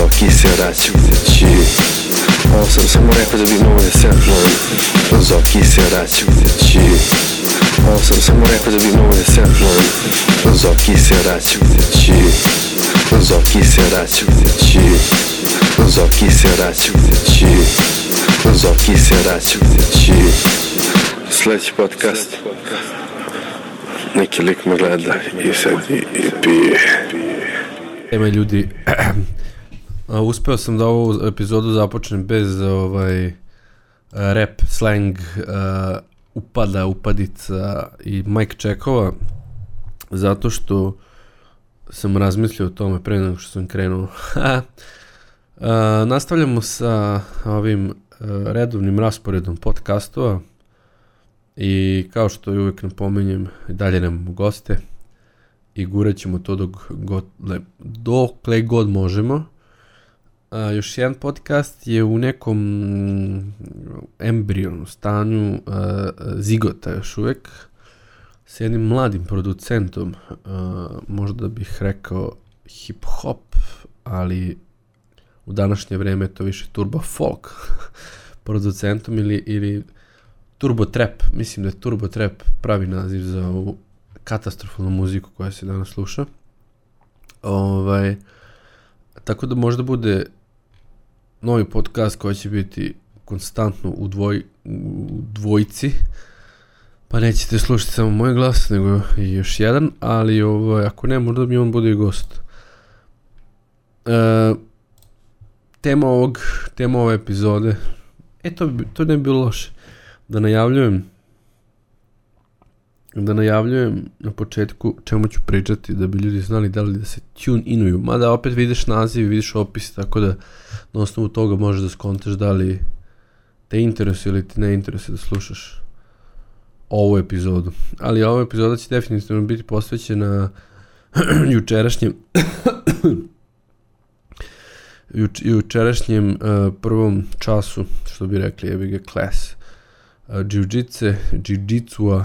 Zoki se vraćajući Ovo sam samo rekao da bi mogo da se Zoki se vraćajući Ovo sam samo rekao da bi mogo da se Zoki se vraćajući Zoki se vraćajući Zoki se vraćajući Zoki se vraćajući Sledeći podcast. Neki lik me gleda i sad i, i pije. Ema ljudi, A, uspeo sam da ovu epizodu započnem bez ovaj rap, slang, uh, upada, upadica i mic checkova zato što sam razmislio o tome pre nego što sam krenuo. uh, nastavljamo sa ovim uh, redovnim rasporedom podcastova i kao što i uvek napomenjem, dalje nemamo goste i gurat ćemo to dok god, dokle god možemo. A, još jedan podcast je u nekom embrijonu stanju a, zigota još uvek s jednim mladim producentom, a, možda bih rekao hip-hop, ali u današnje vreme to više turbo folk producentom ili, ili turbo trap, mislim da je turbo trap pravi naziv za ovu katastrofalnu muziku koja se danas sluša. Ovaj, tako da možda bude novi podcast koji će biti konstantno u, dvoj, u dvojci, pa nećete slušati samo moj glas, nego i još jedan, ali ovaj, ako ne, možda mi on bude i gost. E, tema ovog, tema ove epizode, e to, to ne bi bilo loše, da najavljujem da najavljujem na početku čemu ću pričati da bi ljudi znali da li da se tune inuju. Mada opet vidiš naziv, vidiš opis, tako da na osnovu toga možeš da skontaš da li te interesuje ili ti ne interesuje da slušaš ovu epizodu. Ali ova epizoda će definitivno biti posvećena jučerašnjem juč, jučerašnjem uh, prvom času, što bi rekli, jebi ga class. Uh, jiu-jitsu, jiu-jitsua,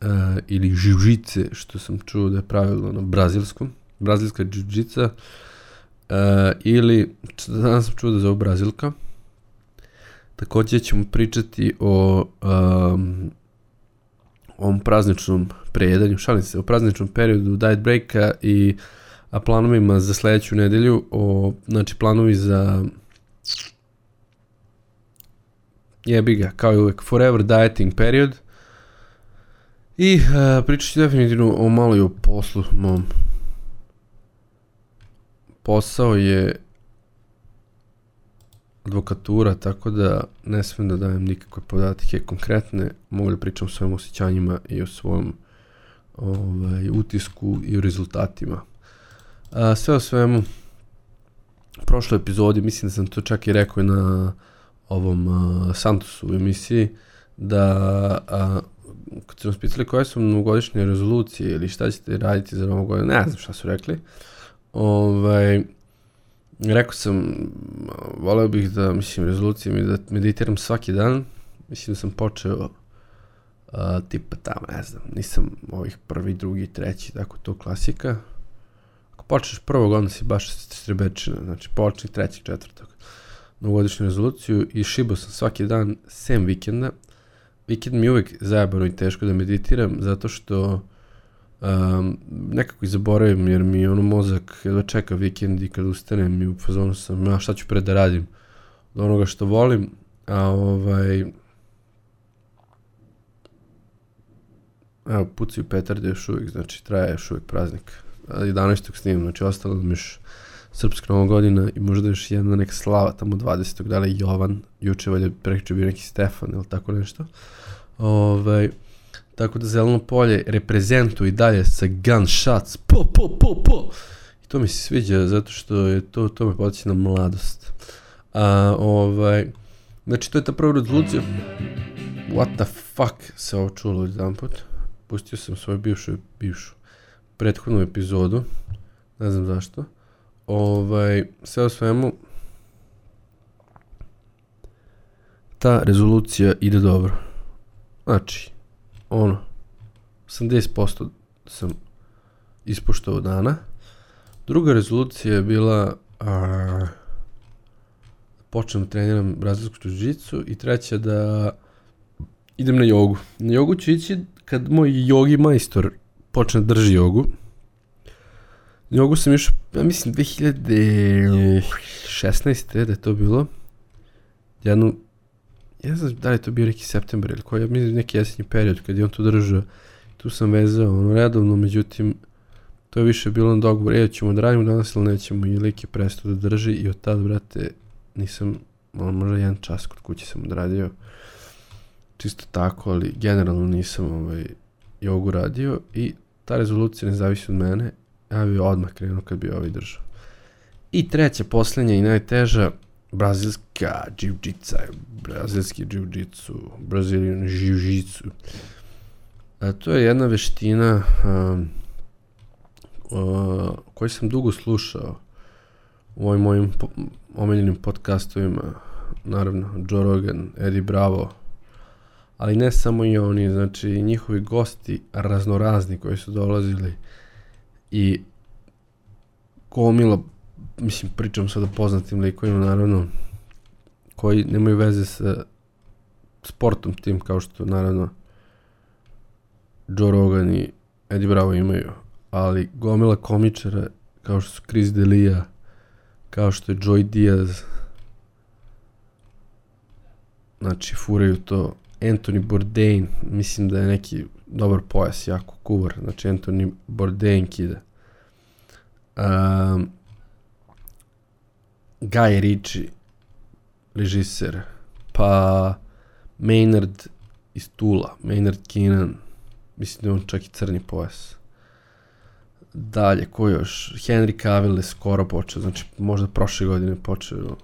uh, ili žižice, što sam čuo da je pravilno na brazilskom, brazilska džiđica, uh, ili, danas sam čuo da zove brazilka, takođe ćemo pričati o um, ovom prazničnom prejedanju, šalim se, o prazničnom periodu diet breaka i a planovima za sledeću nedelju, o, znači planovi za jebi ga, kao i uvek, forever dieting period, I uh, pričat ću definitivno o malo i o poslu mom. Posao je advokatura, tako da ne smem da dajem nikakve podatke konkretne, mogu da pričam o svojim osjećanjima i o svom ovaj, utisku i o rezultatima. A, sve o svemu, prošloj epizodi, mislim da sam to čak i rekao na ovom uh, Santosu emisiji, da a, kad su nas pitali koje su novogodišnje rezolucije ili šta ćete raditi za novu godinu, ne znam šta su rekli. Ovaj, rekao sam, voleo bih da, mislim, rezolucije mi da meditiram svaki dan. Mislim da sam počeo uh, tipa tamo, ne znam, nisam ovih prvi, drugi, treći, tako to klasika. Ako počneš prvog, onda si baš strebečina, znači počni trećeg, četvrtog novogodišnju rezoluciju i šibao sam svaki dan, sem vikenda, vikend mi je uvek zajebano i teško da meditiram, zato što um, nekako i zaboravim, jer mi ono mozak jedva čeka vikend i kad ustanem i u fazonu sam, ja šta ću pre da radim od onoga što volim, a ovaj, evo, pucaju petarde još uvijek, znači traje još uvijek praznik. 11. snimam, znači ostalo mi još srpska nova godina i možda još jedna neka slava tamo 20. da li Jovan, juče valjda prekriče bio neki Stefan ili tako nešto. Ovaj, tako da zeleno polje reprezentuje i dalje sa gunshots, po, po, po, po. I to mi se sviđa zato što je to, to me podsjeća na mladost. A, ovaj, znači to je ta prva rezolucija. What the fuck se ovo čulo jedan put. Pustio sam svoju bivšu, bivšu prethodnu epizodu. Ne znam zašto. Ovaj, sve o svemu, ta rezolucija ide dobro. Znači, ono, 80% sam ispoštao dana. Druga rezolucija je bila a, počnem da treniram brazilsku jiu i treća da idem na jogu. Na jogu ću ići kad moj jogi majstor počne da drži jogu. Na jogu sam išao, ja mislim, 2016. da je to bilo. Jednu, ja znam da li je to bio neki september ili koji, ja mislim neki jesenji period kad je on tu držao. Tu sam vezao ono redovno, međutim, to je više bilo na dogovor, e, ćemo da radimo danas ili nećemo, i lik je prestao da drži i od tada, brate, nisam, ono, možda jedan čas kod kuće sam odradio, čisto tako, ali generalno nisam ovaj, jogu radio i ta rezolucija ne zavisi od mene, ja bi odmah krenuo kad bi ovaj držao. I treća, poslednja i najteža, brazilska jiu-jitsa, brazilski jiu-jitsu, brazilian jiu-jitsu. A, to je jedna veština um, uh, koju sam dugo slušao u ovim mojim po, omiljenim podcastovima, naravno Joe Rogan, Eddie Bravo, ali ne samo i oni, znači njihovi gosti raznorazni koji su dolazili i gomila, mislim pričam sad o poznatim likovima naravno, koji nemaju veze sa sportom tim kao što naravno Joe Rogan i Eddie Bravo imaju, ali gomila komičara kao što su Chris D'Elia, kao što je Joy Diaz, znači furaju to. Anthony Bourdain, mislim da je neki dobar pojas, jako kuvar, znači Anthony Bourdain kida. Um, Guy Ritchie, režiser, pa Maynard iz Tula, Maynard Keenan, mislim da je on čak i crni pojas. Dalje, ko još? Henry Cavill je skoro počeo, znači možda prošle godine počeo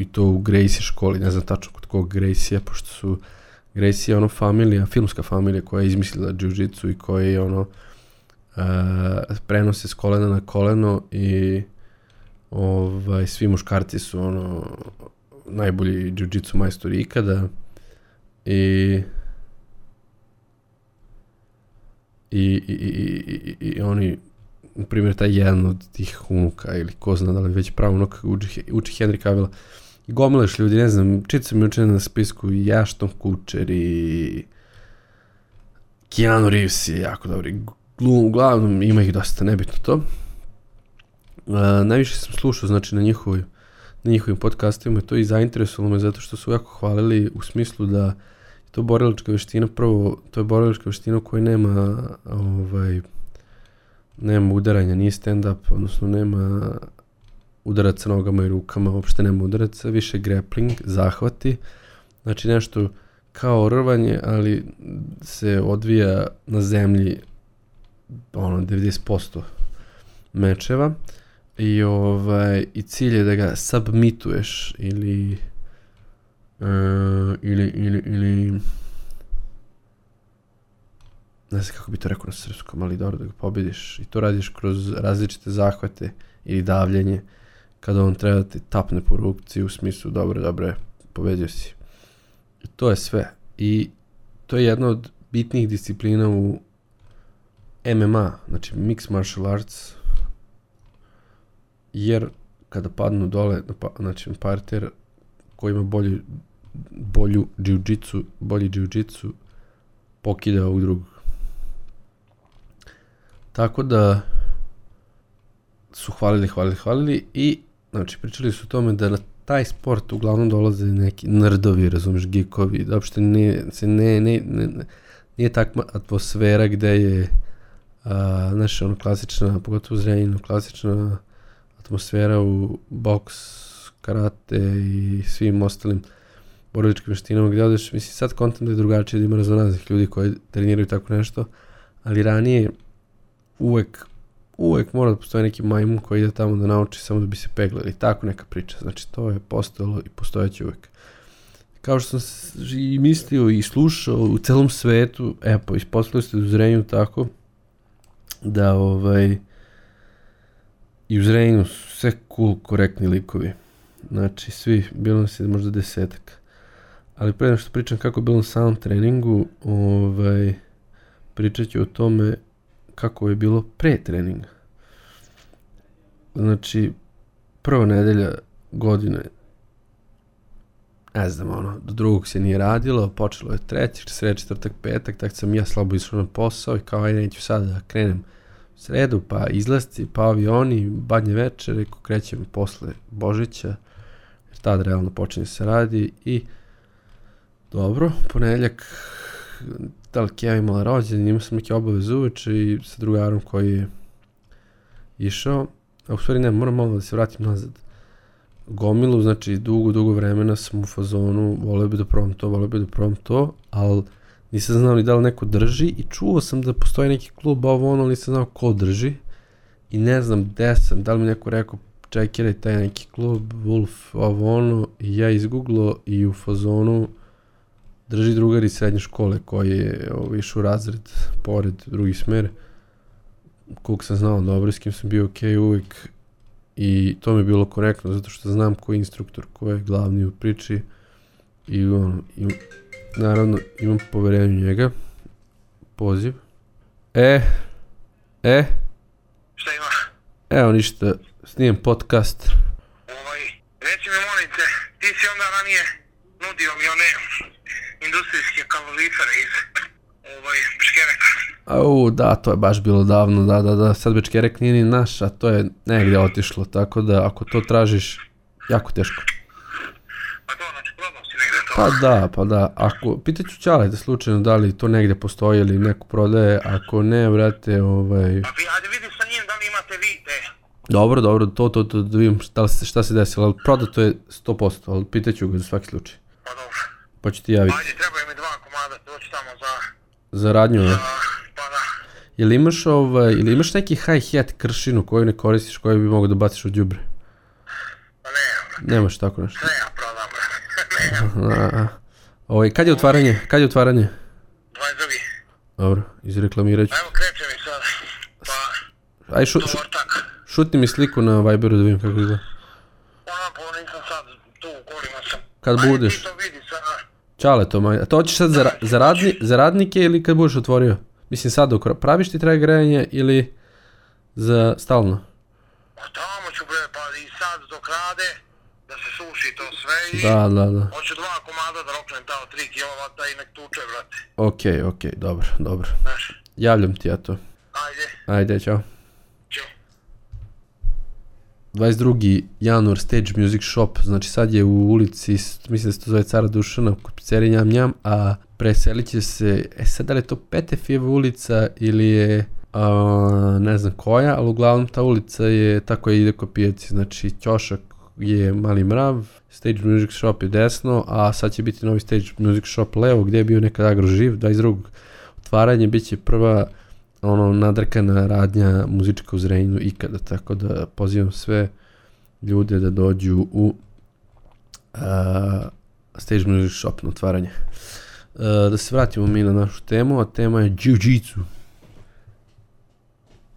i to u Gracie školi, ne znam tačno kod kog Gracie, pošto su Gracie je ono familija, filmska familija koja je izmislila jiu-jitsu i koja je ono uh, prenose s kolena na koleno i ovaj, svi muškarci su ono najbolji jiu-jitsu majstori ikada i i, i, i, i, i oni na primjer taj jedan od tih unuka ili ko zna da li već pravo unuk uči, uči Henry Cavill gomilaš ljudi, ne znam, čit sam juče na spisku i Ashton Kutcher i Keanu Reeves je jako dobri uglavnom ima ih dosta, nebitno to. Uh, najviše sam slušao, znači, na njihovoj na njihovim podcastima to i zainteresovalo me zato što su jako hvalili u smislu da je to borilačka veština, prvo, to je borilačka veština u kojoj nema ovaj, nema udaranja, nije stand-up, odnosno nema udaraca nogama i rukama, uopšte nema udaraca, više grappling, zahvati, znači nešto kao rvanje, ali se odvija na zemlji ono 90% mečeva. I ovaj i cilj je da ga submituješ ili uh, ili ili ili ne znam kako bi to rekao na srpskom, ali dobro da ga pobediš. I to radiš kroz različite zahvate ili davljenje kada on treba da ti tapne po rukci u smislu dobro, dobro, pobedio si. I to je sve. I to je jedna od bitnih disciplina u MMA, znači Mixed Martial Arts, jer kada padnu dole, znači na parter, ko ima bolju, bolju jiu-jitsu, bolji jiu-jitsu, pokida ovog drugog. Tako da su hvalili, hvalili, hvalili i znači pričali su o tome da na taj sport uglavnom dolaze neki nerdovi, razumeš, geekovi, da uopšte ne, se ne, ne, ne, nije takva atmosfera gde je a, znaš, ono klasična, pogotovo zrenjina, klasična atmosfera u boks, karate i svim ostalim borilačkim veštinama gde odeš, mislim sad kontent je drugačije da ima razonaznih ljudi koji treniraju tako nešto, ali ranije uvek uvek mora da postoji neki majmun koji ide tamo da nauči samo da bi se peglali, tako neka priča, znači to je postojalo i postojeće uvek. Kao što sam i mislio i slušao u celom svetu, evo, pa ispostavili ste u zrenju tako, da ovaj i u Zrenjinu su sve cool, korektni likovi. Znači, svi, bilo nas je možda desetak. Ali pre što pričam kako je bilo na samom treningu, ovaj, pričat ću o tome kako je bilo pre treninga. Znači, prva nedelja godine, ne znam, ono, do drugog se nije radilo, počelo je treći, sred, četvrtak, petak, tako sam ja slabo išao na posao i kao, aj, neću sada da krenem u sredu, pa izlasci, pa avioni, badnje večer, reko, krećem posle Božića, jer tad realno počinje se radi i dobro, ponedeljak, da li Keva imala rođen, imao sam neke obaveze uveče i sa drugarom koji je išao, a u stvari ne, moram malo da se vratim nazad. Gomilu, znači dugo, dugo vremena sam u fazonu, volio bi da probam to, volio bi da probam to, ali nisam znao ni da li neko drži i čuo sam da postoji neki klub ovo ono, nisam znao ko drži i ne znam gde sam, da li mi neko rekao čekiraj taj neki klub, Wolf, ovo ono, i ja izgooglo i u fazonu drži drugar iz srednje škole koji je išao u razred pored drugi smer. Kog sam znao dobro, s kim sam bio ok uvijek i to mi je bilo korektno zato što znam ko je instruktor, ko je glavni u priči. I on, i, naravno imam poverenje u njega. Poziv. E e. Šta ima? evo ništa snijem podcast. Ovaj, reci mi molim te, ti si onda ranije nudio mi one industrijske kalorifere iz ovaj, Biškereka. Au, da, to je baš bilo davno, da, da, da, sad Bečkerek nije ni naš, a to je negde otišlo, tako da ako to tražiš, jako teško. Pa to, znači, probao si negde to. Pa da, pa da, ako, pitaću Ćale da slučajno da li to negde postoji ili neko prodaje, ako ne, vrate, ovaj, Pa vi, ajde vidi sa njim da li imate vi te. dobro, dobro, to, to, to, da vidim šta, se- šta se desilo, ali prodato je 100%, ali pitaću ga za svaki slučaj, Pa dobro. Pa ću ti javiti. Ajde, trebaju mi dva komada, doći tamo za... Za radnju, za pa da. Jel imaš, ovaj, ili imaš neki hi-hat kršinu koju ne koristiš, koju bi mogo da baciš u đubre? Pa ne, Nemaš tako nešto. ne, ja prodam. ne, A, ovaj, kad je otvaranje? Kad je otvaranje? 22. Dobro, izreklamirat ću. Evo, kreće mi sad. Pa, Aj, šu, šu, šutni mi sliku na Viberu da vidim kako izgleda. Ono, pa nisam sad tu, kolima sam. Kad Ajde, budeš. ti to vidi. Čale to, maj. A to hoćeš sad za, za, radni, za radnike ili kad budeš otvorio? Mislim sad dok ra- praviš ti traje grejanje ili za stalno? Pa tamo ću bre, pa i sad dok rade, da se suši to sve i... Da, da, da. Hoću dva komada da roknem tamo 3 kW i nek tuče, brate. Okej, okej, dobro, dobro. Znaš, Javljam ti ja to. ajde, Ajde, čao. Ću. 22. januar Stage Music Shop, znači sad je u ulici, mislim da se to zove Cara Dušana, kod pizzerije Njam Njam, a preselit će se, e sad da li je to Petefijeva ulica ili je a, ne znam koja, ali uglavnom ta ulica je tako je ide ko pijaci, znači Ćošak je Mali Mrav, Stage Music Shop je desno, a sad će biti novi Stage Music Shop levo gdje je bio nekad agroživ, 22. otvaranje bit će prva ono nadrkana radnja muzička u Zrenjinu ikada, tako da pozivam sve ljude da dođu u uh, Stage Music Shop na otvaranje. Uh, da se vratimo mi na našu temu, a tema je Jiu-Jitsu.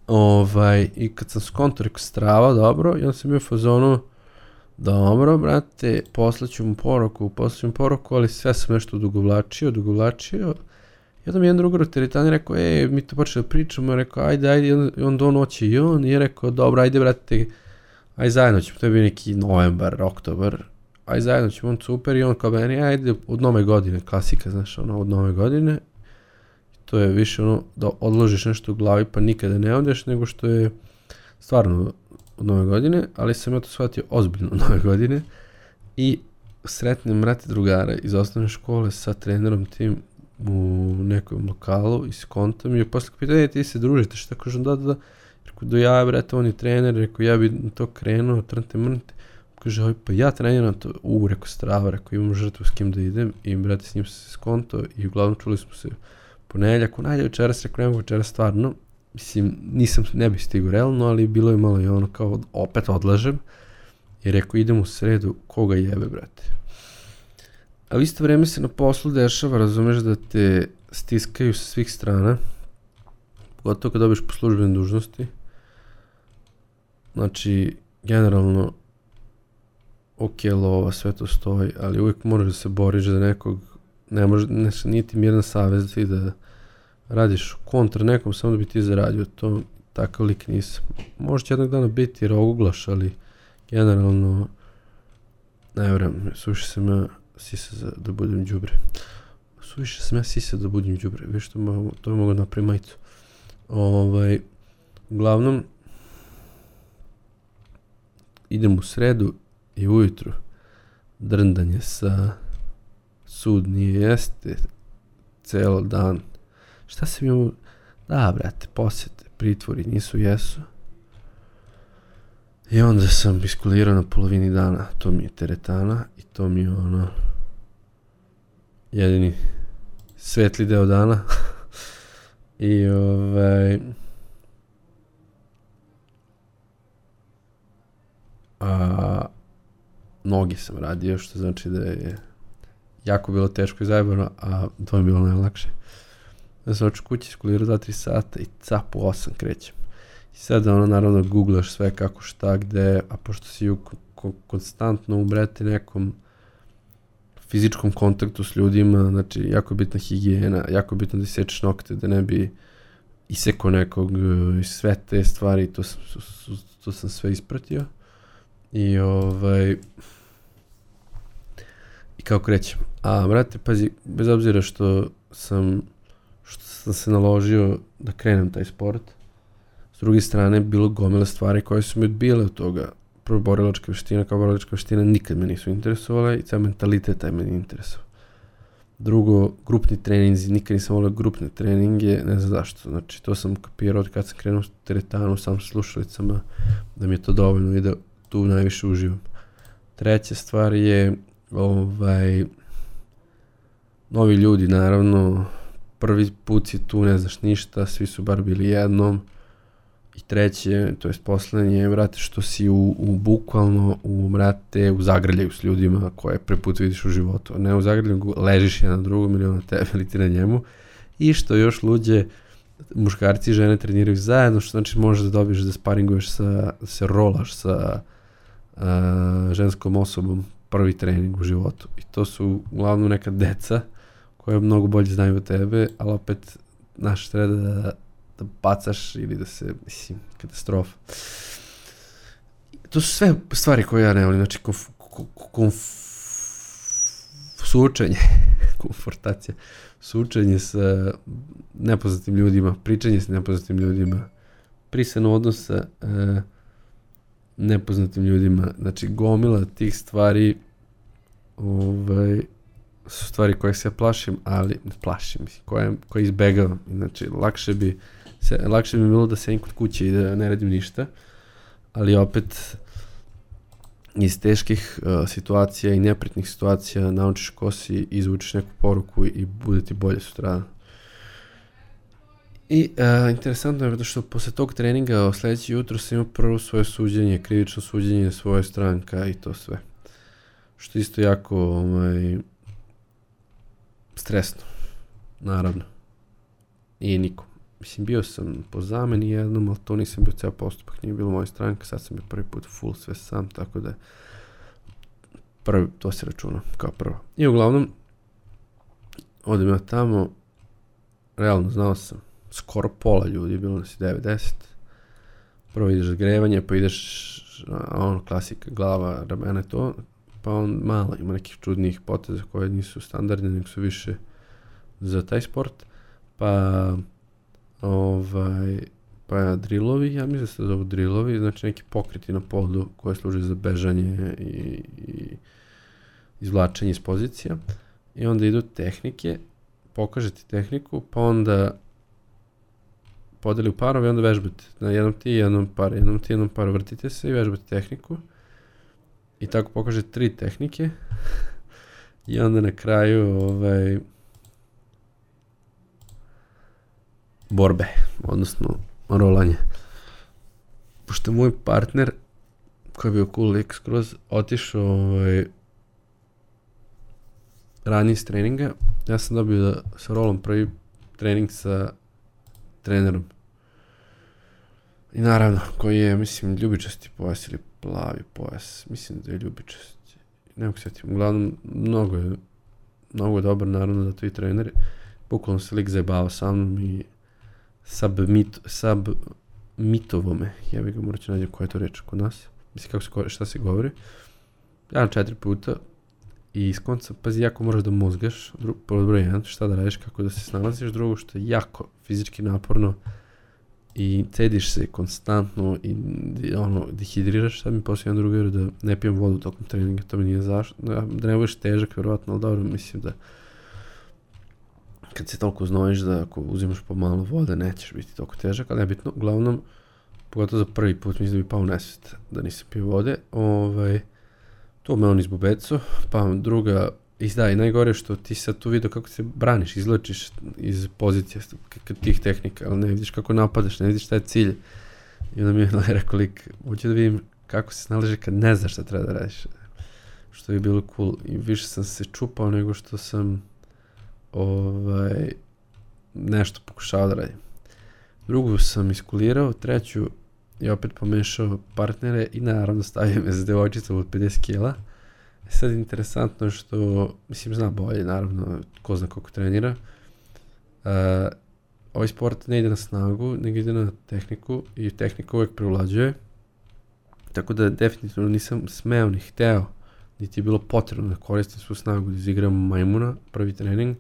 Ovaj, i kad sam skonto rekao strava, dobro, i onda sam bio fazonu, dobro, brate, poslaću mu poruku, poslaću mu poruku, ali sve sam nešto odugovlačio, odugovlačio, i onda mi jedan drugar u teretani rekao, e, mi to počeli da pričamo, ja rekao, ajde, ajde, i onda, on hoće i on, i je rekao, dobro, ajde, brate, ajde zajedno ćemo, to je bio neki novembar, oktobar, ajde zajedno ćemo, on super, i on kao meni, ajde, od nove godine, klasika, znaš, ono, od nove godine, to je više ono, da odložiš nešto u glavi, pa nikada ne odeš, nego što je stvarno od nove godine, ali sam ja to shvatio ozbiljno od nove godine, i sretnem, brate, drugara iz osnovne škole sa trenerom tim u nekom lokalu i skontam i posle pitao, e, ti se družite, šta? Kažem, da, da, da, rekao, do ja, brate, on je trener, rekao, ja bi na to krenuo, trnte mrnte, kaže, oj, pa ja treniram to, u, rekao, strava, rekao, imam žrtvu s kim da idem. I, brate, s njim se skonto i uglavnom čuli smo se ponedeljak, u najde večeras, rekao, ne mogu večeras stvarno, mislim, nisam, ne bi stigao realno, ali bilo je malo i ono kao, opet odlažem, i rekao, idem u sredu, koga jebe, brate. A u isto vreme se na poslu dešava, razumeš da te stiskaju sa svih strana, pogotovo kad dobiš po dužnosti. Znači, generalno, ok, lova, sve to stoji, ali uvijek moraš da se boriš za nekog, ne može, ne, nije ti mirna savez ti da radiš kontra nekom samo da bi ti zaradio, to takav lik nisam. Može će jednog dana biti roguglaš, ali generalno, ne vjerujem, suviše sam ja sisa da budem đubre. Suviše sam ja sisa da budem đubre, viš to, mogu, to mogu napraviti majicu. Ovaj, uglavnom, idem u sredu i ujutru drndanje sa sud nije jeste celo dan. Šta se mi ovo... Da, brate, posjete, pritvori nisu jesu. I onda sam iskulirao na polovini dana, to mi je teretana i to mi je ono jedini svetli deo dana. I ovaj a noge sam radio, što znači da je jako bilo teško i zajebano, a to je bilo najlakše. Da sam oču kući iskulirao 2-3 sata i cap u 8 krećem. I sad ono naravno googlaš sve kako šta gde, a pošto si u konstantno u nekom fizičkom kontaktu s ljudima, znači jako je bitna higijena, jako je bitno da sečeš nokte, da ne bi isekao nekog i sve te stvari, to sam, to sam sve ispratio. I ovaj, i kao krećem. A, brate, pazi, bez obzira što sam, što sam se naložio da krenem taj sport, s druge strane, bilo gomila stvari koje su mi odbijale od toga. Prvo, borilačka veština kao borilačka veština nikad me nisu interesovale i ceo mentalitet taj me nije interesovao. Drugo, grupni treninzi, nikad nisam volio grupne treninge, ne znam zašto. Znači, to sam kapirao od kad sam krenuo s teretanu, sam sa slušalicama, da mi je to dovoljno i da tu najviše uživam. Treća stvar je ovaj, novi ljudi, naravno, prvi put si tu, ne znaš ništa, svi su bar bili jednom, treće, to jest poslednje, vrate, što si u, u bukvalno, u, vrate, u zagrljaju s ljudima koje pre put vidiš u životu. Ne u zagrljaju, ležiš jedan na drugom ili on tebe ili ti na njemu. I što još luđe, muškarci i žene treniraju zajedno, što znači možeš da dobiješ da sparinguješ sa, da se rolaš sa uh, ženskom osobom prvi trening u životu. I to su uglavnom neka deca koja mnogo bolje znaju od tebe, ali opet naš treba da, da bacaš ili da se, mislim, katastrofa. To su sve stvari koje ja ne volim, znači konf, konf, sučenje, komfortacija, sučenje sa nepoznatim ljudima, pričanje sa nepoznatim ljudima, prisano odnosa, uh, nepoznatim ljudima. Znači, gomila tih stvari ovaj, su stvari koje se plašim, ali ne plašim, koje, koje izbegavam. Znači, lakše bi, se, lakše bi bilo da sedim kod kuće i da ne radim ništa, ali opet iz teških uh, situacija i nepritnih situacija naučiš ko si, izvučiš neku poruku i bude ti bolje sutra. I uh, interesantno je što posle tog treninga sledeće jutro sam imao prvo svoje suđenje, krivično suđenje svoje stranka i to sve. Što isto jako ovaj, stresno, naravno. Nije nikom. Mislim, bio sam po zameni jednom, ali to nisam bio ceo postupak, nije bilo moja stranka, sad sam bio prvi put full sve sam, tako da prvi, to se računa kao prvo. I uglavnom, odem ja tamo, realno znao sam, skoro pola ljudi, bilo nas i 90. Prvo ideš zgrevanje, pa ideš, ono, klasika, glava, ramene, to, pa on malo ima nekih čudnih poteza koje nisu standardne, nego su više za taj sport, pa ovaj, pa drillovi, ja mislim da se zovu drillovi, znači neki pokreti na podu koje služe za bežanje i, i izvlačenje iz pozicija. I onda idu tehnike, pokaže ti tehniku, pa onda podeli u parove i onda vežbate. Na jednom ti, jednom par, jednom ti, jednom par, vrtite se i vežbate tehniku. I tako pokaže tri tehnike. I onda na kraju ovaj, borbe, odnosno rolanje. Pošto moj partner, koji je bio cool lik skroz, otišao ovaj, ranije s treninga, ja sam dobio da sa rolom prvi trening sa trenerom. I naravno, koji je, mislim, ljubičasti pojas ili plavi pojas. Mislim da je ljubičasti. Ne mogu sjetiti. Uglavnom, mnogo je, mnogo je dobar, naravno, da to i treneri. Bukvalno se lik zajebava sa mnom i sub, mit, sub mitovo me. Ja bih ga morat ću nađem koja je to reč kod nas. mislim kako se, šta se govori, jedan četiri puta i iz konca, pazi, jako moraš da mozgaš, dru, pod broj jedan, šta da radiš, kako da se snalaziš, drugo što je jako fizički naporno i cediš se konstantno i ono, dehidriraš, sad mi poslije jedan drugar da ne pijem vodu tokom treninga, to mi nije zašto, da, da ne budeš težak, verovatno, ali dobro, mislim da kad se toliko znojiš da ako uzimaš po malo vode nećeš biti toliko težak, ali nebitno, uglavnom, pogotovo za prvi put mislim da bi pao nesvet da nisam pio vode, ovaj, to me on izbubeco, pa druga, izda i najgore što ti sad tu vidio kako se braniš, izlačiš iz pozicije tih tehnika, ali ne vidiš kako napadaš, ne vidiš šta je cilj. I onda mi je rekao lik, hoću da vidim kako se snalaže kad ne znaš šta treba da radiš. Što je bilo cool. I više sam se čupao nego što sam ovaj, nešto pokušao da radim. Drugu sam iskulirao, treću je opet pomešao partnere i naravno stavio me za devojčicom od 50 kila. E sad interesantno je što, mislim zna bolje naravno, ko zna koliko trenira. Uh, ovaj sport ne ide na snagu, nego ide na tehniku i tehnika uvek prevlađuje. Tako da definitivno nisam smeo ni hteo, niti je bilo potrebno da koristim svu snagu da izigram majmuna, prvi trening,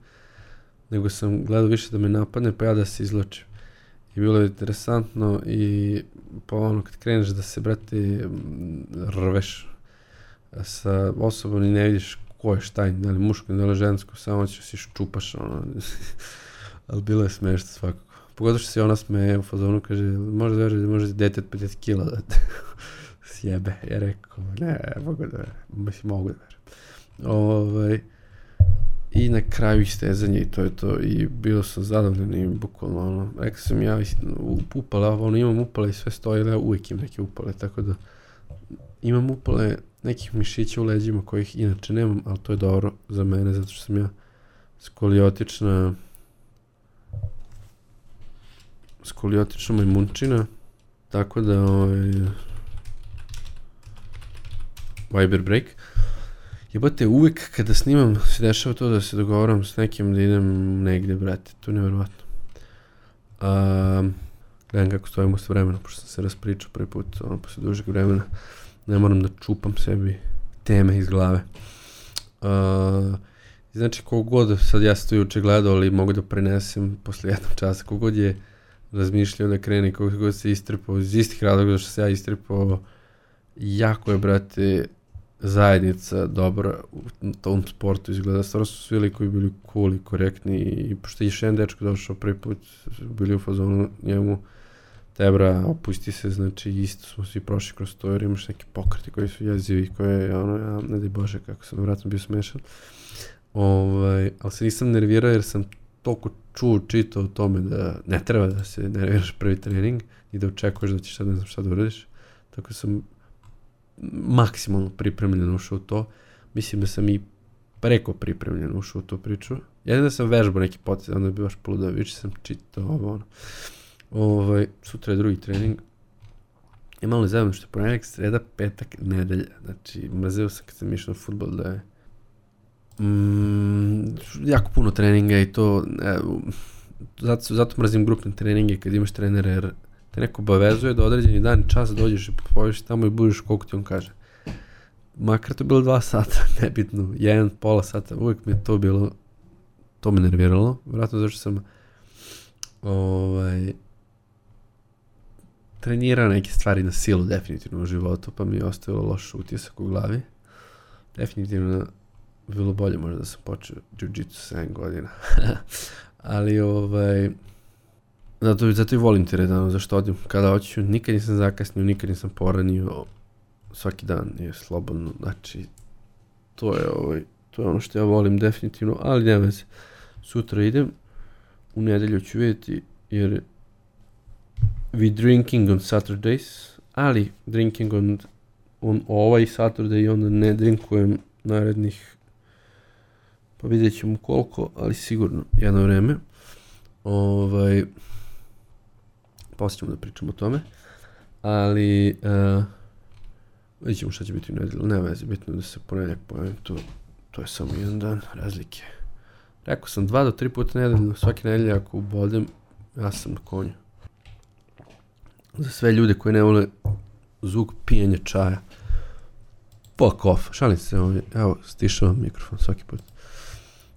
nego sam gledao više da me napadne, pa ja da se izločim. I bilo je interesantno i pa ono kad kreneš da se, brate, rveš sa osobom i ne vidiš ko je šta, da li muško, da li žensko, samo ćeš si ščupaš, ono. Ali bilo je smešno svakako. Pogotovo što se ona smeje u fazonu, kaže, može da veruješ da dete od 50 kila da te sjebe. Ja rekao, ne, mogu da verujem. Mislim, mogu da verujem. Ovaj, I na kraju istezanje i to je to. I bio sam zadovoljan i bukvalno ono, rekao sam ja is- u- upale, ono imam upale i sve stoji, ali ja uvijek imam neke upale, tako da imam upale nekih mišića u leđima kojih inače nemam, ali to je dobro za mene zato što sam ja skoliotična skoliotična majmunčina, tako da ovaj, Viber break. Jebate, uvek kada snimam se dešava to da se dogovaram s nekim da idem negde, brate, to je nevjerovatno. Um, gledam kako stojimo s vremenom, pošto sam se raspričao prvi put, ono, posle dužeg vremena, ne moram da čupam sebi teme iz glave. Uh, znači, kogod, sad ja sam to juče gledao, ali mogu da prenesem posle jednog časa, kogod je razmišljao da krene, kogod se istrpao iz istih razloga što se ja istrpao, jako je, brate, zajednica dobra u tom sportu izgleda. Stvarno su svi likovi bili cool i korektni i pošto je jedan dečko došao prvi put, bili u fazonu njemu Tebra, opusti se, znači isto smo svi prošli kroz to jer imaš neki pokreti koji su jezivi, koje, ono, ja, ne daj Bože, kako sam vratno bio smešan. Ovaj, ali se nisam nervirao jer sam toliko čuo, čitao o tome da ne treba da se nerviraš prvi trening i da očekuješ da ćeš sad ne znam šta da uradiš. Tako sam maksimalno pripremljen ušao u to. Mislim da sam i preko pripremljen ušao u tu priču. Jedino da sam vežbao neki potez, onda bi baš poludao, više sam čitao ovo, ono. Ovaj, sutra je drugi trening. I malo zajedno što je ponedjeljak, sreda, petak, nedelja. Znači, mrzeo sam kad sam išao na futbol da je mm, jako puno treninga i to, e, zato, zato mrzim grupne treninge kad imaš trenere, jer te neko obavezuje da određeni dan i čas dođeš i poviš tamo i budeš koliko ti on kaže. Makar to je bilo dva sata, nebitno, jedan, pola sata, uvijek mi je to bilo, to me nerviralo, vjerojatno zašto sam ovaj, trenirao neke stvari na silu definitivno u životu, pa mi je ostavilo loš utisak u glavi. Definitivno bi bilo bolje možda da sam počeo jiu-jitsu 7 godina. Ali ovaj, zato, zato i volim teretanu, zašto odim kada hoću, nikad nisam zakasnio, nikad nisam poranio, svaki dan je slobodno, znači to je ovaj, to je ono što ja volim definitivno, ali nema veze. Sutra idem, u nedelju ću vidjeti, jer we drinking on Saturdays, ali drinking on, on ovaj Saturday i onda ne drinkujem narednih, pa vidjet ćemo koliko, ali sigurno jedno vreme. Ovaj, poslije ćemo da pričamo o tome, ali uh, vidjet ćemo šta će biti u nedelju, nema veze, bitno da se ponedjeljak pojavim, to, to je samo jedan dan razlike. Rekao sam dva do tri puta nedeljno, svake nedelje ako ubodem, ja sam na konju. Za sve ljude koji ne vole zvuk pijenja čaja. Fuck off, šalim se ovdje, evo, stišavam mikrofon svaki put.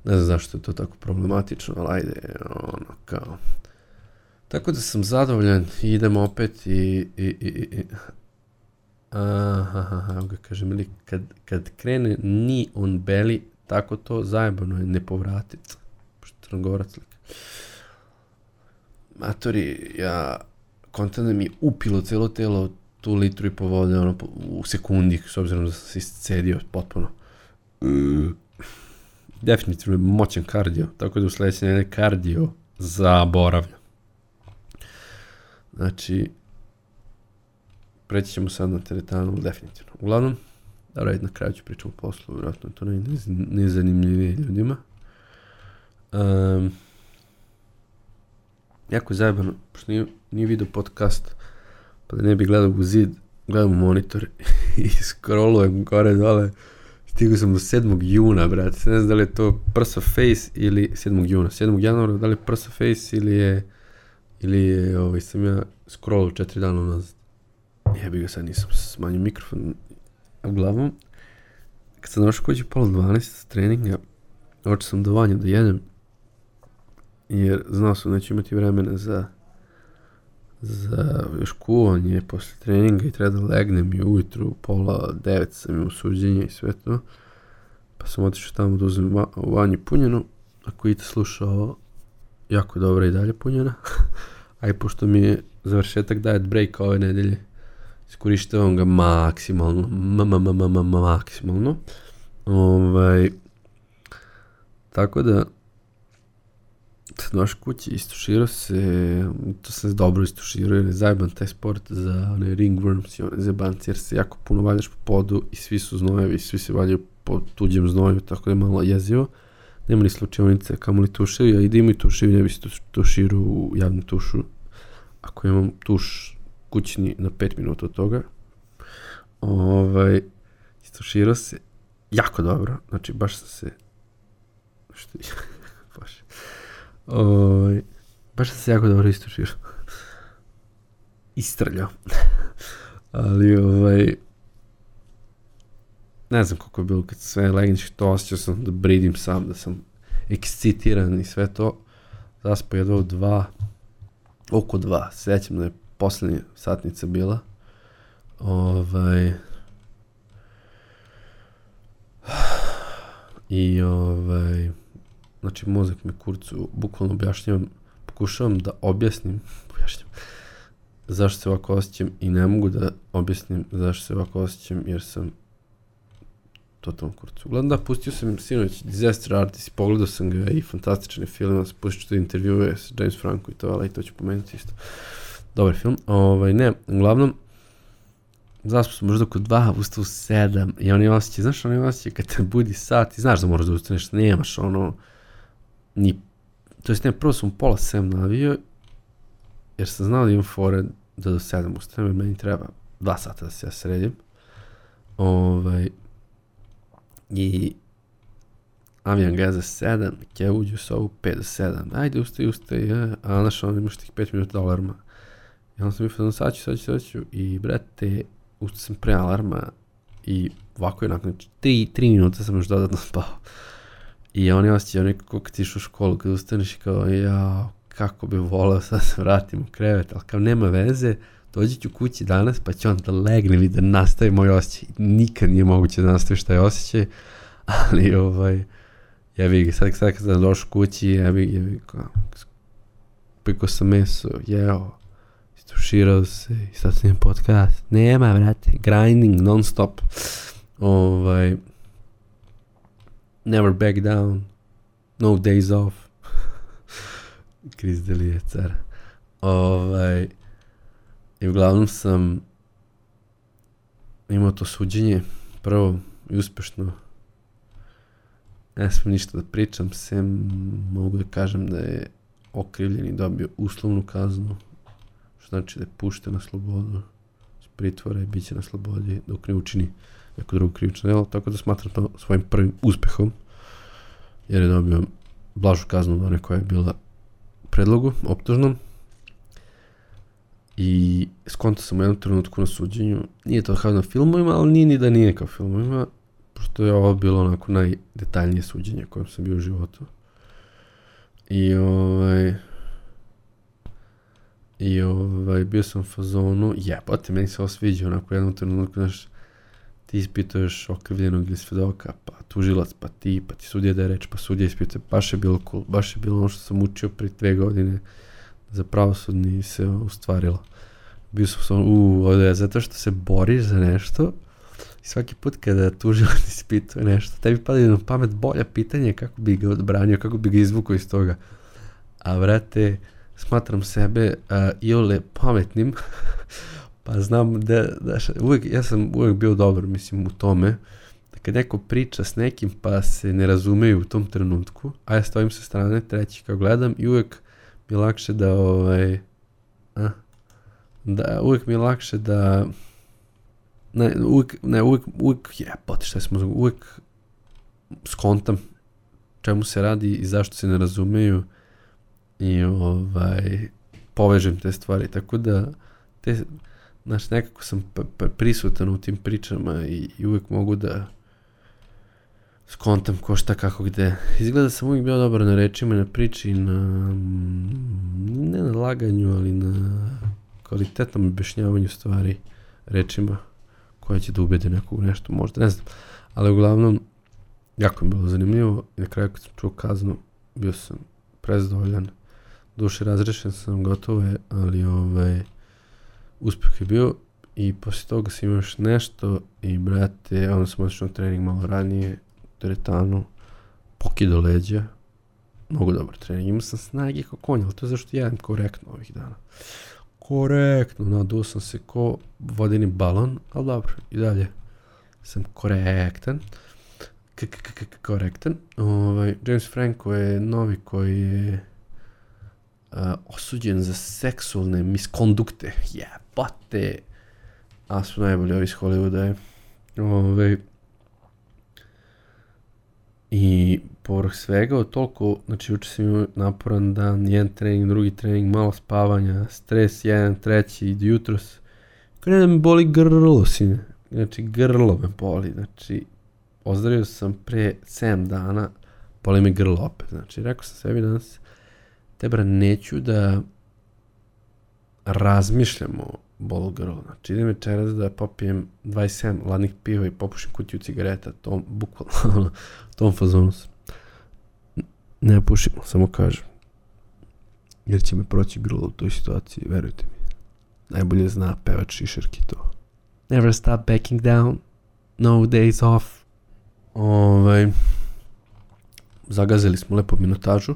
Ne znam zašto je to tako problematično, ali ajde, ono, kao. Tako da sam zadovoljan i idemo opet i, i, i, i aha, evo ga kažem, ili kad, kad krene ni on beli, tako to zajebano je ne povratit. Pošto crnogorac lik. Matori, ja kontam da mi upilo celo telo tu litru i po vode ono, u sekundi, s obzirom da sam se iscedio potpuno. Definitivno je moćan kardio, tako da u sledeće nedelje kardio zaboravljam. Znači, preći ćemo sad na teretanu, definitivno. Uglavnom, da raditi na kraju ću pričam o poslu, vjerojatno to ne najzanimljivije ljudima. Um, jako je zajebano, pošto nije, nije video podcast, pa da ne bi gledao u zid, gledam u monitor i scrollujem gore dole. Stigao sam do 7. juna, brate. Ne znam da li je to prsa face ili 7. juna. 7. januara, da li je prsa face ili je ili ovaj, sam ja scrollu 4 dana nazad. Jebi ga sad nisam smanjio mikrofon. Uglavnom, kad sam došao kući pola 12 s treninga, očeo sam do vanja da jedem, jer znao sam da ću imati vremena za za još kuvanje posle treninga i treba da legnem i ujutru pola devet sam imao suđenje i sve to. Pa sam otišao tamo da uzem va, vanje punjenu. Ako idete slušao, jako dobra i dalje punjena. A i pošto mi je završetak diet break ove nedelje, iskorištavam ga maksimalno, ma, ma, ma, ma, ma, maksimalno. Ovaj, tako da, došao kući, istuširao se, to sam dobro istuširao, jer je zajeban taj sport za one ringworms i one zebanci, jer se jako puno valjaš po podu i svi su znojevi, svi se valjaju po tuđem znoju, tako da je malo jezivo. Nema ni slučajnice, kamo li tuševi, a i da imaju tuševi, ne bi se tuširao u javnu tušu. Ako imam tuš kućni na 5 minuta od toga, ovaj, istuširao se jako dobro, znači baš sam se, što baš, ovaj, baš sam se jako dobro istuširao. Istrljao. Ali, ovaj, ne znam koliko je bilo kad sve legnički to osjećao sam da bridim sam, da sam ekscitiran i sve to. Zaspo jedva u dva, oko dva, sećam da je poslednja satnica bila. Ovaj, I ovaj, znači mozak me kurcu, bukvalno objašnjavam, pokušavam da objasnim, objašnjam, zašto se ovako osjećam i ne mogu da objasnim zašto se ovako osjećam jer sam totalno kurcu. Uglavnom da, pustio sam sinoć Disaster Artist i pogledao sam ga i fantastičan je film, pustit ću da intervjue s James Franco i to, ali to ću pomenuti isto. Dobar film. Ovaj, ne, uglavnom, zaspo sam možda oko dva, ustao u sedam i oni osjećaj, znaš oni osjećaj kad te budi sat i znaš da moraš da ustaneš, nemaš ono, ni, to jest ne, prvo sam pola sedam navio, jer sam znao da imam fore da do sedam ustanem, meni treba dva sata da se ja sredim. Ovaj, I avion ga za 7, ke uđu u sobu 5 do 7. Ajde, ustaj, ustaj, ja. a znaš, on imaš tih 5 minuta alarma. I onda sam mi fazon, sad ću, sad ću, sad ću. I, brate, ustao sam pre alarma i ovako je nakon 3, 3 minuta sam još dodatno spao. I on je osjećao nekako kad ti u školu, kad ustaneš i kao, ja, kako bi volao sad se vratim u krevet, ali kao nema veze, dođi ću kući danas pa ću onda legnem i da nastavim moj osjećaj. Nikad nije moguće da nastaviš taj osjećaj, ali ovaj, jebi ga, sad, sad kad sam došao kući, jebi, jebi, kao, piko sam meso, jeo, istuširao se i sad snimam podcast. Nema, brate, grinding non stop. Ovaj, never back down, no days off. Chris Delia, car. Ovaj, I uglavnom sam imao to suđenje, prvo i uspešno. Ne smem ništa da pričam, sem mogu da kažem da je okrivljeni dobio uslovnu kaznu, što znači da je pušten na slobodu s pritvora i bit će na slobodi dok ne učini neko drugo krivično delo, tako da smatram to svojim prvim uspehom, jer je dobio blažu kaznu od one koja je bila predlogu, optužnom, I skonto sam u jednom trenutku na suđenju, nije to kao na filmovima, ali nije ni da nije kao filmovima, pošto je ovo bilo onako najdetaljnije suđenje kojem sam bio u životu. I ovaj... I ovaj, bio sam u fazonu, jebote, meni se ovo sviđa, onako u jednom trenutku, znaš, ti ispituješ okrivljenog ili svedoka, pa tužilac, pa ti, pa ti sudija da je reč, pa sudija ispituje, baš je bilo cool, baš je bilo ono što sam učio pri dve godine za pravosudni se ustvarilo. Bio sam sam, u, ovde zato što se boriš za nešto i svaki put kada tužilac ispituje nešto, tebi pada na pamet bolja pitanje kako bi ga odbranio, kako bi ga izvukao iz toga. A vrate, smatram sebe uh, iole pametnim, pa znam da, da uvek, ja sam uvek bio dobar, mislim, u tome, da kad neko priča s nekim pa se ne razumeju u tom trenutku, a ja stojim sa strane, treći kao gledam i uvek mi je lakše da, ovaj, a, da, uvek mi je lakše da, ne, uvek, ne, uvek, uvek, je, poti šta smo, uvek skontam čemu se radi i zašto se ne razumeju i ovaj, povežem te stvari, tako da te, znaš, nekako sam prisutan u tim pričama i, i uvek mogu da skontam ko šta kako gde. Izgleda sam uvijek bio dobar na rečima, na priči, na ne na laganju, ali na kvalitetnom objašnjavanju stvari rečima koje će da ubede nekog nešto, možda, ne znam. Ali uglavnom, jako mi bilo zanimljivo i na kraju kad sam čuo kaznu, bio sam prezadovoljan. Duše razrešen sam, gotovo je, ali ovaj, uspeh je bio i posle toga sam imao još nešto i brate, onda sam otišao na trening malo ranije, teretanu, pokido leđa, mnogo dobar trening, imao sam snage kao konja, ali to je zašto jedem korektno ovih dana. Korektno, naduo sam se ko vodeni balon, ali dobro, i dalje sam korektan. K -k -k korektan. Ovaj, James Franco je novi koji je uh, osuđen za seksualne miskondukte. Jebate. A su najbolji ovi iz Hollywooda ovaj, I povrh svega, od toliko, znači juče sam imao naporan dan, jedan trening, drugi trening, malo spavanja, stres, jedan, treći, jutros. Kada da me boli grlo, sine. Znači, grlo me boli, znači, ozdravio sam pre 7 dana, boli me grlo opet, znači, rekao sam sebi danas, tebra, neću da razmišljam grlo. Znači, idem večeras da popijem 27 ladnih piva i popušim kutiju cigareta, to bukvalno, tom fazonu sam. Ne pušim, samo kažem. Jer će me proći grlo u toj situaciji, verujte mi. Najbolje zna pevač Šišerki to. Never stop backing down, no days off. Ovaj, zagazili smo lepo minutažu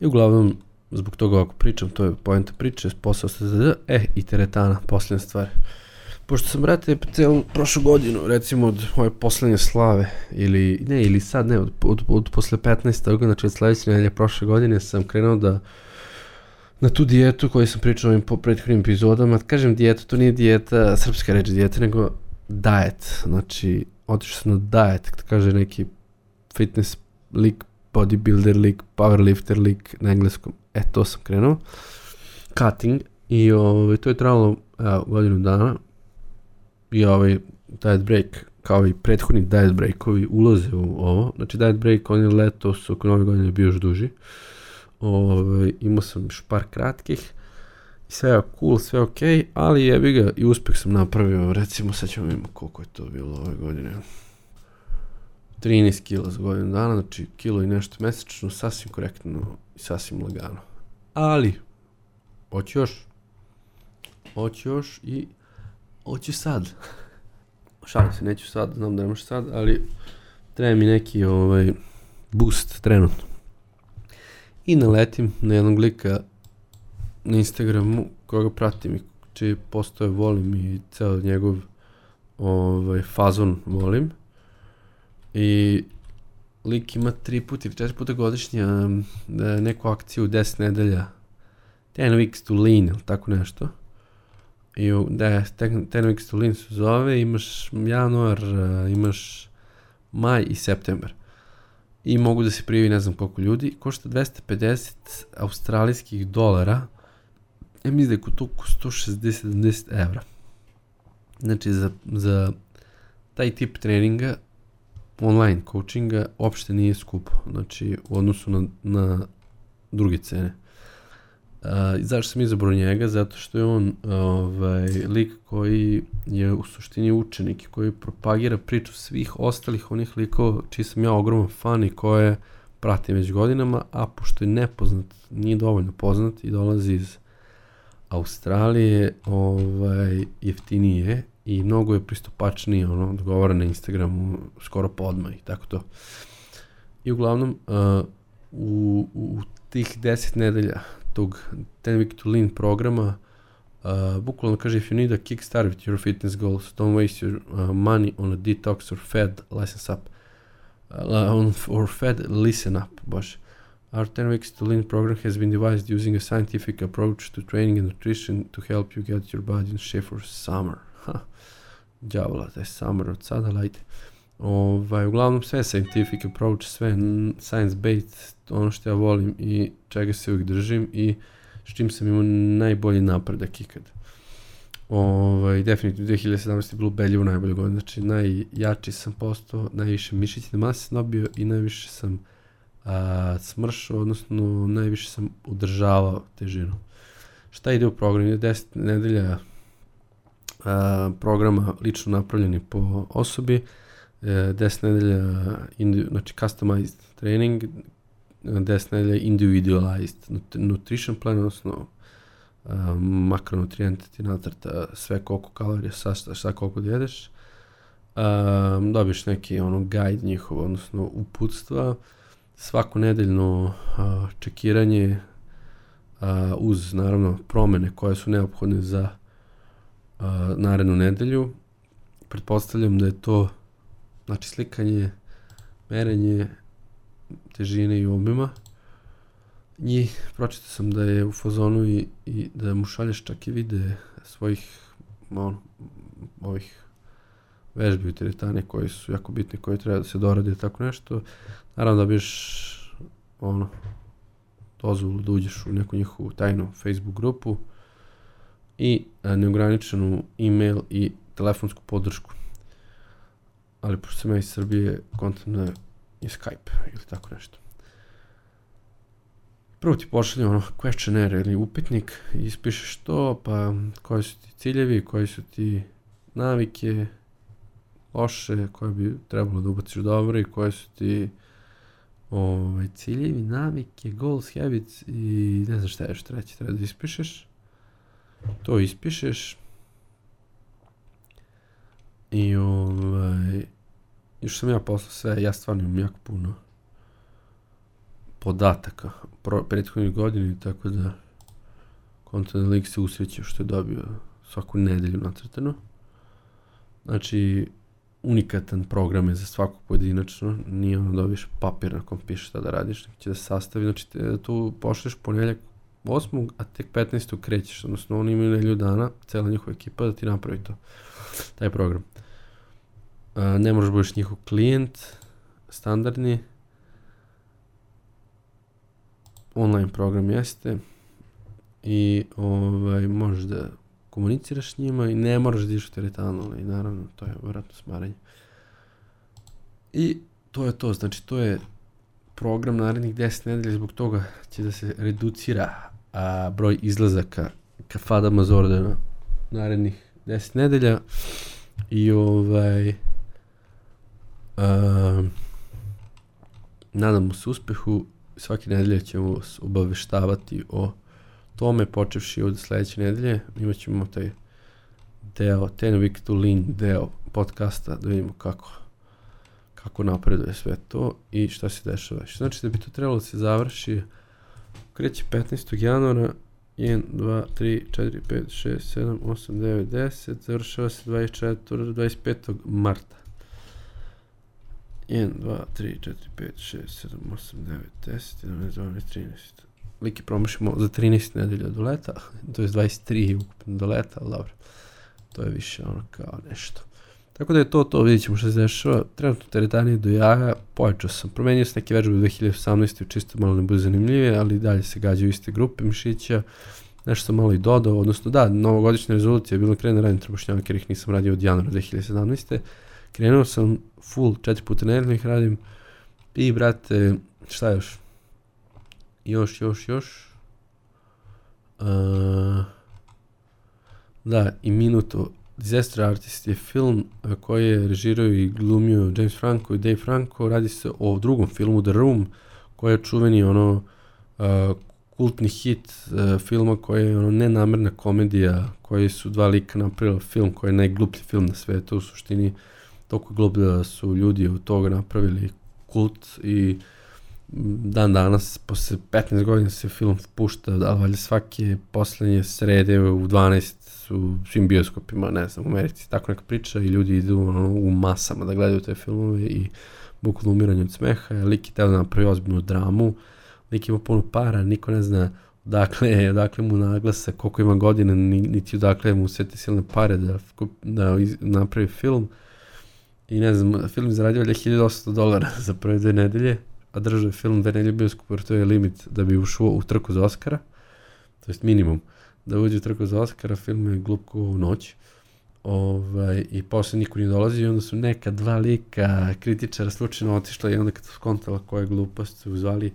i uglavnom zbog toga ako pričam, to je poenta priče, posao se za e, i teretana, posljedna stvar. Pošto sam, brate, celu prošlu godinu, recimo od moje poslednje slave, ili, ne, ili sad, ne, od, od, od posle 15. znači od sledeće nedelje prošle godine sam krenuo da na tu dijetu koju sam pričao ovim po prethodnim epizodama, kažem dijeta, to nije dijeta, srpska reč dijeta, nego diet, znači otišao sam na diet, kad kaže neki fitness lik, bodybuilder lik, powerlifter lik na engleskom, e to sam krenuo, cutting, i ovaj, to je trajalo evo, godinu dana, i ovaj diet break, kao i prethodni diet breakovi, ulaze u ovo. Znači diet break, on je letos, oko nove godine bio još duži. Ovaj, imao sam još par kratkih, sve je cool, sve ok, ali jebi ga i uspeh sam napravio, recimo sad ćemo imamo koliko je to bilo ove godine. 13 kila za godinu dana, znači kilo i nešto mesečno, sasvim korektno i sasvim lagano. Ali, hoću još. Hoću još i hoću sad. Šalim se, neću sad, znam da ne može sad, ali treba mi neki ovaj, boost trenutno. I naletim na jednog lika na Instagramu koga pratim i čiji postoje volim i ceo njegov ovaj, fazon volim. I lik ima tri puta ili četiri puta godišnje um, neku akciju 10 nedelja 10 weeks to lean ili tako nešto I u, da, Tenvix Tulin se zove, imaš januar, imaš maj i septembar. I mogu da se prijavi ne znam koliko ljudi. Košta 250 australijskih dolara. ja mislim da je kod toliko 160-70 evra. Znači, za, za taj tip treninga, online coachinga, uopšte nije skupo. Znači, u odnosu na, na druge cene. Uh, zašto sam izabrao njega? Zato što je on ovaj, lik koji je u suštini učenik i koji propagira priču svih ostalih onih likova čiji sam ja ogroman fan i koje pratim već godinama, a pošto je nepoznat, nije dovoljno poznat i dolazi iz Australije, ovaj, jeftinije i mnogo je pristupačnije, ono, odgovara na Instagramu skoro podma i tako to. I uglavnom, uh, u, u tih 10 nedelja tog 10 Week to Lean programa, uh, bukvalno kaže, if you need a kickstart with your fitness goals, don't waste your uh, money on a detox or fed, license up. Uh, on, or fed, listen up, bože. Our 10 weeks to lean program has been devised using a scientific approach to training and nutrition to help you get your body in shape for summer. Ha, djavola, taj summer od sada, lajte. Ovaj, uglavnom sve scientific approach, sve science-based, ono što ja volim i čega se uvijek držim i s čim sam imao najbolji napredak ikad. Ovaj, definitivno 2017. je bilo ubedljivo najbolje godine, znači najjači sam postao, najviše mišićne mase dobio i najviše sam a, smršao, odnosno najviše sam udržavao težinu. Šta ide u program? Ide 10 nedelja programa lično napravljeni po osobi, 10 e, nedelja indi, znači customized training, 10 nedelja individualized nutrition plan, odnosno makronutrijente ti nacrta sve koliko kalorija sastaš, šta koliko da jedeš. Um, dobiš neki ono guide njihov, odnosno uputstva, svako nedeljno uh, čekiranje uh, uz naravno promene koje su neophodne za narednu nedelju. Pretpostavljam da je to znači slikanje, merenje težine i obima. I pročitao sam da je u fazonu i, i da mu šalješ čak i vide svojih on, ovih vežbi u teretane koji su jako bitne, koje treba da se dorade i tako nešto. Naravno da biš ono, dozvolu da uđeš u neku njihovu tajnu Facebook grupu i a, neograničenu e-mail i telefonsku podršku. Ali pošto sam ja iz Srbije, kontam da je Skype ili tako nešto. Prvo ti pošalje ono questionnaire ili upitnik i ispišeš to, pa koji su ti ciljevi, koji su ti navike, loše, koje bi trebalo da ubaciš dobro i koje su ti ovaj, ciljevi, navike, goals, habits i ne znam šta je još treći, treba da ispišeš. To ispišeš i ovaj, još sam ja poslao sve, ja stvarno imam jako puno podataka pro, prethodnih godina, tako da Content League se usreće što je dobio svaku nedelju nacrtano. Znači, unikatan program je za svakog pojedinačno, nije ono dobiš papir na kom piše šta da radiš, nego će da sastavi, znači te, tu pošleš ponedjeljak 8. a tek 15. krećeš, odnosno oni imaju nedelju dana, cela njihova ekipa da ti napravi to, taj program. A, ne možeš da budeš njihov klijent, standardni, online program jeste i ovaj, možeš da komuniciraš s njima i ne moraš da ideš u teretanu, ali naravno to je vjerojatno smaranje. I to je to, znači to je program narednih 10 nedelja, zbog toga će da se reducira a, broj izlazaka ka Fada Mazordana narednih 10 nedelja i ovaj a, nadamo se uspehu svake nedelje ćemo vas obaveštavati o tome, počevši od sledeće nedelje, imat ćemo taj deo, 10 week to lean deo podcasta, da vidimo kako kako napreduje sve to i šta se dešava. Znači da bi to trebalo da se završi kreće 15. januara 1, 2, 3, 4, 5, 6, 7, 8, 9, 10, završava se 24, 25. marta. 1, 2, 3, 4, 5, 6, 7, 8, 9, 10, 11, 12, 13. Liki promašimo za 13 nedelja do leta, to je 23 ukupno do leta, ali dobro. To je više ono kao nešto. Tako da je to to, vidjet ćemo što se dešava. Trenutno teretanje do jaja, pojačao sam. Promenio sam neke vežbe u 2018. čisto malo ne bude zanimljivije, ali dalje se gađaju iste grupe mišića nešto sam malo i dodao, odnosno da, novogodišnja rezolucija je bilo krene da radim trbušnjake, jer ih nisam radio od januara 2017. Krenuo sam full, četiri puta nedeljno ih radim i brate, šta još? Još, još, još. Uh, da, i minuto. Disaster Artist je film koji je režirao i glumio James Franco i Dave Franco. Radi se o drugom filmu, The Room, koji je čuveni ono uh, kultni hit uh, filma koji je ono nenamerna komedija koji su dva lika napravila film koji je najgluplji film na svetu u suštini toliko glup da su ljudi od toga napravili kult i dan danas, posle 15 godina se film pušta, da valjda svake poslednje srede u 12 su svim bioskopima, ne znam, u Americi, tako neka priča i ljudi idu ono, u masama da gledaju te filmove i bukvalno umiranje od smeha, lik je teo da napravi ozbiljnu dramu, lik ima puno para, niko ne zna odakle, odakle mu naglasa, koliko ima godina, niti odakle mu sve te silne pare da, da napravi film. I ne znam, film je zaradio 1800 dolara za prve dve nedelje, a držao je film dve nedelje bioskop, jer to je limit da bi ušao u trku za Oscara, to jest minimum da uđe u za Oscara, film je glup u noć. Ovaj, I posle niko nije dolazi i onda su neka dva lika kritičara slučajno otišla i onda kad su skontala koja glupost su uzvali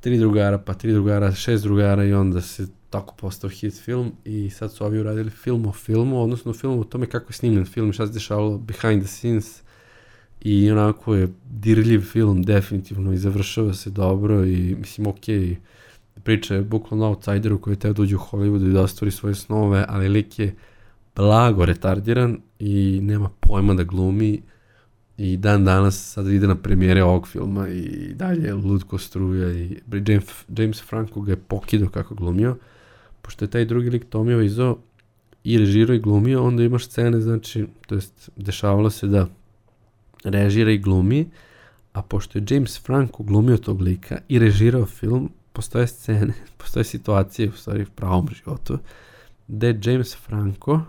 tri drugara, pa tri drugara, šest drugara i onda se tako postao hit film i sad su ovi uradili film o filmu, odnosno film o tome kako je snimljen film, šta se dešavalo behind the scenes i onako je dirljiv film definitivno i završava se dobro i mislim okej okay, priča je bukvalno outsideru koji je teo dođe u Hollywoodu i da ostvari svoje snove, ali lik je blago retardiran i nema pojma da glumi i dan danas sad ide na premijere ovog filma i dalje ludko struja i James, James Franco ga je pokido kako glumio, pošto je taj drugi lik Tomio Izo i režirao i glumio, onda imaš scene, znači, to jest, dešavalo se da režira i glumi, a pošto je James Franco glumio tog lika i režirao film, postoje scene, postoje situacije u stvari u pravom životu, gde James Franco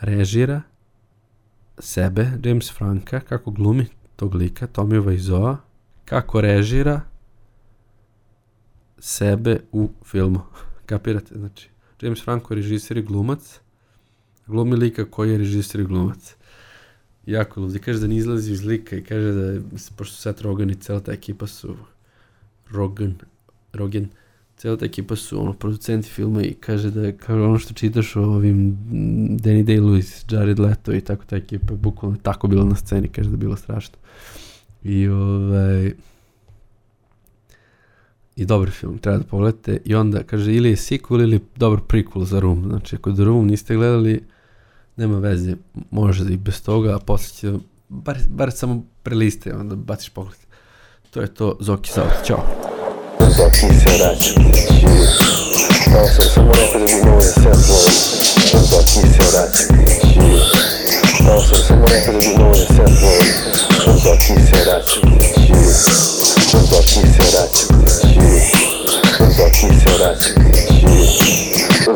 režira sebe, James Franka, kako glumi tog lika, Tommy Vajzoa, kako režira sebe u filmu. Kapirate? Znači, James Franco je režisir i glumac, glumi lika koji je režisir i glumac. Jako ludi. Kaže da ne izlazi iz lika i kaže da, pošto Seth Rogen i cela ta ekipa su Rogen, Rogen, cela ta ekipa su ono, producenti filma i kaže da je kao ono što čitaš o ovim Danny Day-Lewis, Jared Leto i tako ta ekipa je bukvalno tako bilo na sceni, kaže da je bilo strašno. I ovaj i dobar film, treba da pogledate i onda kaže ili je sequel ili dobar prequel za Room, znači ako The Room niste gledali nema veze, može da i bez toga, a posle će, bar, bar samo preliste, onda baciš pogled. To je to, Zoki South, čao. Zoki se vraća kući Malo sam samo rekao da bi mogo da se odvolim Zoki se vraća kući Malo sam samo rekao da bi mogo da se odvolim Zoki se vraća kući Zoki se vraća kući Zoki se vraća kući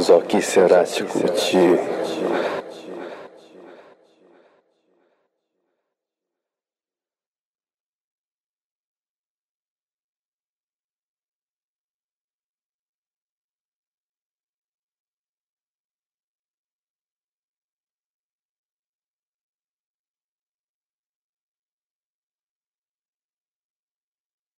Zoki se vraća kući